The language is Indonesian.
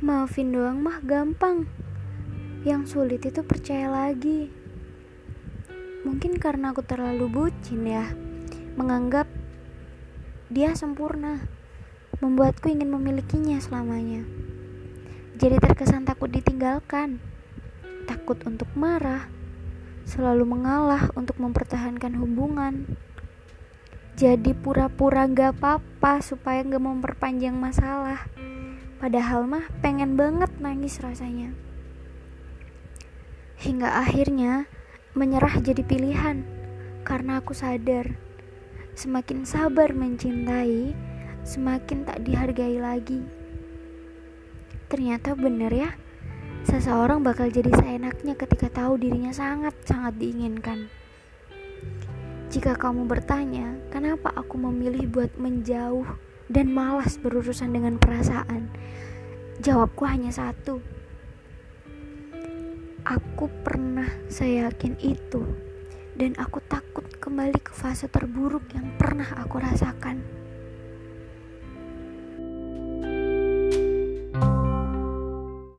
Maafin doang mah gampang. Yang sulit itu percaya lagi. Mungkin karena aku terlalu bucin ya, menganggap dia sempurna, membuatku ingin memilikinya selamanya. Jadi terkesan takut ditinggalkan, takut untuk marah, selalu mengalah untuk mempertahankan hubungan. Jadi pura-pura gak apa-apa supaya gak memperpanjang masalah. Padahal mah pengen banget nangis rasanya. Hingga akhirnya menyerah jadi pilihan karena aku sadar semakin sabar mencintai, semakin tak dihargai lagi. Ternyata bener ya, seseorang bakal jadi seenaknya ketika tahu dirinya sangat-sangat diinginkan. Jika kamu bertanya, kenapa aku memilih buat menjauh dan malas berurusan dengan perasaan? Jawabku hanya satu. Aku pernah saya yakin itu dan aku takut kembali ke fase terburuk yang pernah aku rasakan.